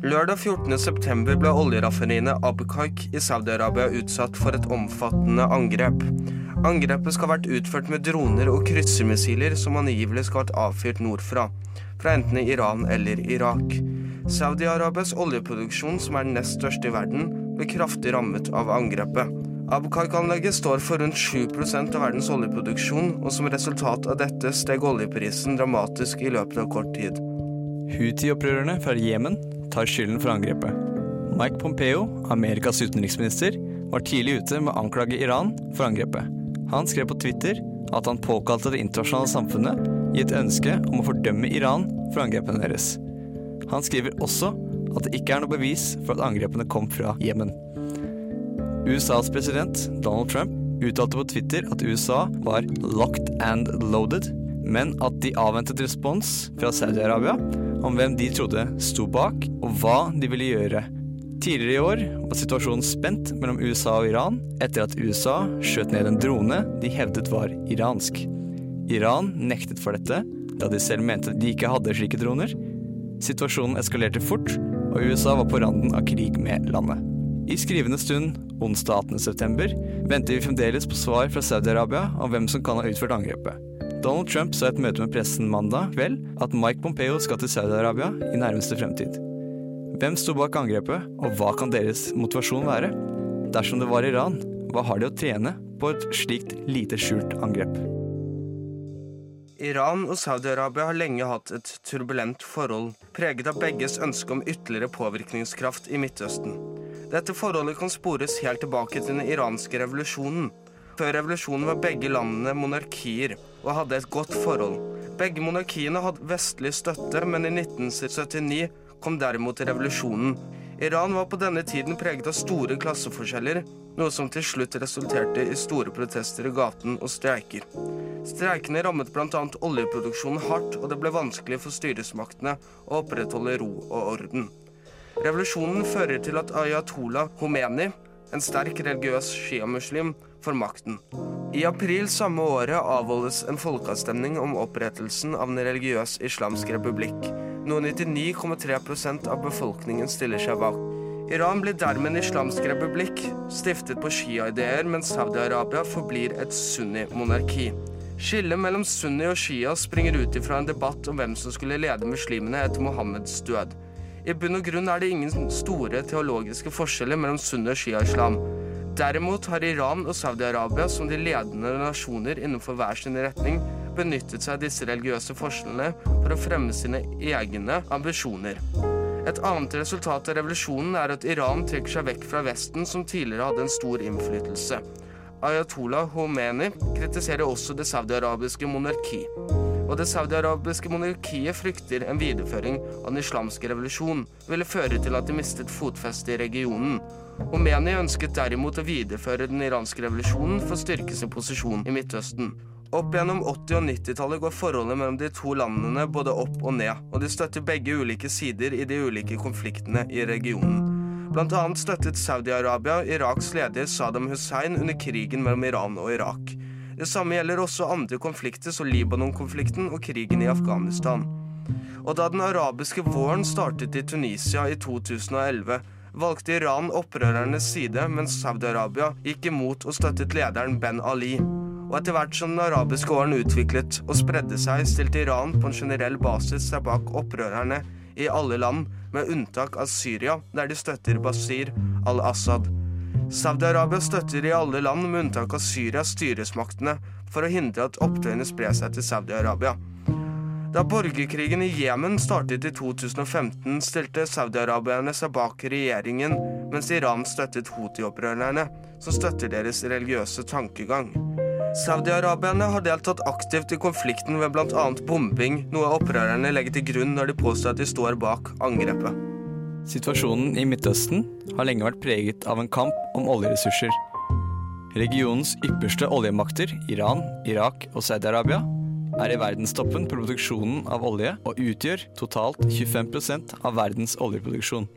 Lørdag 14.9 ble oljeraffineriene Abqaiq i Saudi-Arabia utsatt for et omfattende angrep. Angrepet skal ha vært utført med droner og kryssermissiler som angivelig skal ha vært avfyrt nordfra, fra enten Iran eller Irak. Saudi-Arabias oljeproduksjon, som er den nest største i verden, ble kraftig rammet av angrepet. Abqaiq-anlegget står for rundt 7% av verdens oljeproduksjon, og som resultat av dette steg oljeprisen dramatisk i løpet av kort tid. Houthi-opprørerne fra Jemen tar skylden for angrepet. Mike Pompeo, Amerikas utenriksminister, var tidlig ute med å anklage Iran for angrepet. Han skrev på Twitter at han påkalte det internasjonale samfunnet i et ønske om å fordømme Iran for angrepene deres. Han skriver også at det ikke er noe bevis for at angrepene kom fra Jemen. USAs president Donald Trump uttalte på Twitter at USA var 'locked and loaded', men at de avventet respons fra Saudi-Arabia om hvem de trodde sto bak, og hva de ville gjøre. Tidligere i år var situasjonen spent mellom USA og Iran etter at USA skjøt ned en drone de hevdet var iransk. Iran nektet for dette, da de selv mente de ikke hadde slike droner. Situasjonen eskalerte fort, og USA var på randen av krig med landet. I skrivende stund, onsdag 18.9, venter vi fremdeles på svar fra Saudi-Arabia om hvem som kan ha utført angrepet. Donald Trump sa i et møte med pressen mandag kveld at Mike Pompeo skal til Saudi-Arabia i nærmeste fremtid. Hvem sto bak angrepet, og hva kan deres motivasjon være? Dersom det var Iran, hva har de å trene på et slikt lite skjult angrep? Iran og Saudi-Arabia har lenge hatt et turbulent forhold, preget av begges ønske om ytterligere påvirkningskraft i Midtøsten. Dette forholdet kan spores helt tilbake til den iranske revolusjonen, før revolusjonen var begge landene monarkier og hadde et godt forhold. Begge monarkiene hadde vestlig støtte, men i 1979 kom derimot revolusjonen. Iran var på denne tiden preget av store klasseforskjeller, noe som til slutt resulterte i store protester i gaten og streiker. Streikene rammet bl.a. oljeproduksjonen hardt, og det ble vanskelig for styresmaktene å opprettholde ro og orden. Revolusjonen fører til at Ayatollah Khomeini, en sterk religiøs sjiamuslim, for makten. I april samme året avholdes en folkeavstemning om opprettelsen av en religiøs islamsk republikk, noe 99,3 av befolkningen stiller seg bak. Iran blir dermed en islamsk republikk, stiftet på shia-ideer, mens Saudi-Arabia forblir et sunni-monarki. Skillet mellom sunni og shia springer ut ifra en debatt om hvem som skulle lede muslimene etter Mohammeds død. I bunn og grunn er det ingen store teologiske forskjeller mellom sunni og shia-islam. Derimot har Iran og Saudi-Arabia som de ledende nasjoner innenfor hver sin retning benyttet seg av disse religiøse forskjellene for å fremme sine egne ambisjoner. Et annet resultat av revolusjonen er at Iran trekker seg vekk fra Vesten, som tidligere hadde en stor innflytelse. Ayatollah Khomeini kritiserer også det saudi-arabiske monarki. Og det saudi-arabiske monarkiet frykter en videreføring av den islamske revolusjonen ville føre til at de mistet fotfestet i regionen, Omeni ønsket derimot å videreføre den iranske revolusjonen for å styrke sin posisjon i Midtøsten. Opp gjennom 80- og 90-tallet går forholdet mellom de to landene både opp og ned, og de støtter begge ulike sider i de ulike konfliktene i regionen. Blant annet støttet Saudi-Arabia Iraks leder Saddam Hussein under krigen mellom Iran og Irak. Det samme gjelder også andre konflikter, som Libanon-konflikten og krigen i Afghanistan. Og da den arabiske våren startet i Tunisia i 2011, valgte Iran opprørernes side, mens Saudi-Arabia gikk imot og støttet lederen Ben Ali. Og etter hvert som den arabiske åren utviklet og spredde seg, stilte Iran på en generell basis seg bak opprørerne i alle land, med unntak av Syria, der de støtter Basir al-Assad. Saudi-Arabia støtter i alle land, med unntak av Syria, styresmaktene for å hindre at opptøyene sprer seg til Saudi-Arabia. Da borgerkrigen i Jemen startet i 2015, stilte saudi-arabierne seg bak regjeringen, mens Iran støttet Houthi-opprørerne, som støtter deres religiøse tankegang. Saudi-arabierne har deltatt aktivt i konflikten ved bl.a. bombing, noe opprørerne legger til grunn når de påstår at de står bak angrepet. Situasjonen i Midtøsten har lenge vært preget av en kamp om oljeressurser. Regionens ypperste oljemakter, Iran, Irak og Saudi-Arabia, er i verdenstoppen på produksjonen av olje og utgjør totalt 25% av verdens oljeproduksjon.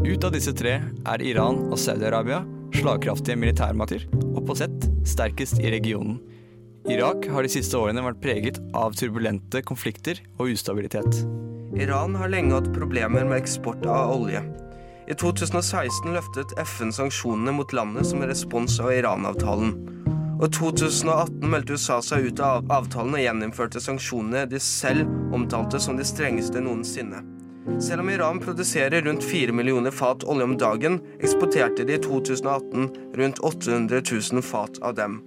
Ut av disse tre er Iran og Saudi-Arabia slagkraftige militærmakter, og på sett sterkest i regionen. Irak har de siste årene vært preget av turbulente konflikter og ustabilitet. Iran har lenge hatt problemer med eksport av olje. I 2016 løftet FN sanksjonene mot landet som respons av Iran-avtalen. Og i 2018 meldte USA seg ut av avtalen og gjeninnførte sanksjonene de selv omtalte som de strengeste noensinne. Selv om Iran produserer rundt 4 millioner fat olje om dagen, eksporterte de i 2018 rundt 800 000 fat av dem.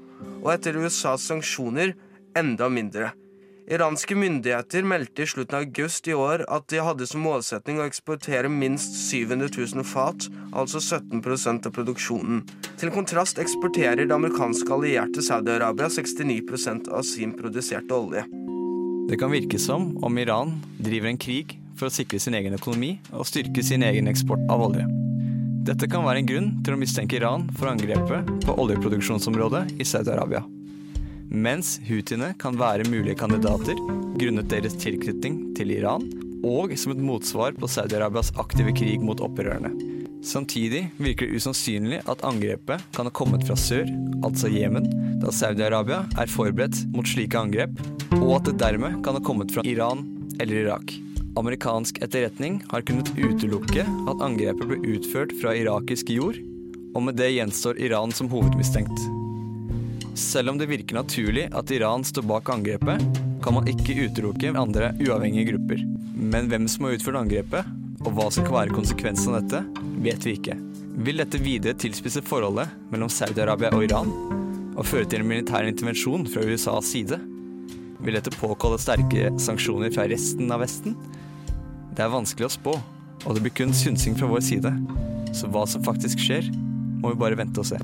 Og etter USAs sanksjoner enda mindre. Iranske myndigheter meldte i slutten av august i år at de hadde som målsetning å eksportere minst 700 000 fat, altså 17% av produksjonen. Til kontrast eksporterer det amerikanske allierte Saudi-Arabia 69% av sin produserte olje. Det kan virke som om Iran driver en krig for å sikre sin egen økonomi og styrke sin egen eksport av olje. Dette kan være en grunn til å mistenke Iran for angrepet på oljeproduksjonsområdet i Saudi-Arabia mens houthiene kan være mulige kandidater grunnet deres tilknytning til Iran, og som et motsvar på Saudi-Arabias aktive krig mot opprørerne. Samtidig virker det usannsynlig at angrepet kan ha kommet fra sør, altså Jemen, da Saudi-Arabia er forberedt mot slike angrep, og at det dermed kan ha kommet fra Iran eller Irak. Amerikansk etterretning har kunnet utelukke at angrepet ble utført fra irakisk jord, og med det gjenstår Iran som hovedmistenkt. Selv om det virker naturlig at Iran står bak angrepet, kan man ikke utelukke andre uavhengige grupper. Men hvem som har utført angrepet, og hva som kan være konsekvensen av dette, vet vi ikke. Vil dette videre tilspisse forholdet mellom Saudi-Arabia og Iran, og føre til en militær intervensjon fra USAs side? Vil dette påkalle sterke sanksjoner fra resten av Vesten? Det er vanskelig å spå, og det blir kun synsing fra vår side. Så hva som faktisk skjer, må vi bare vente og se.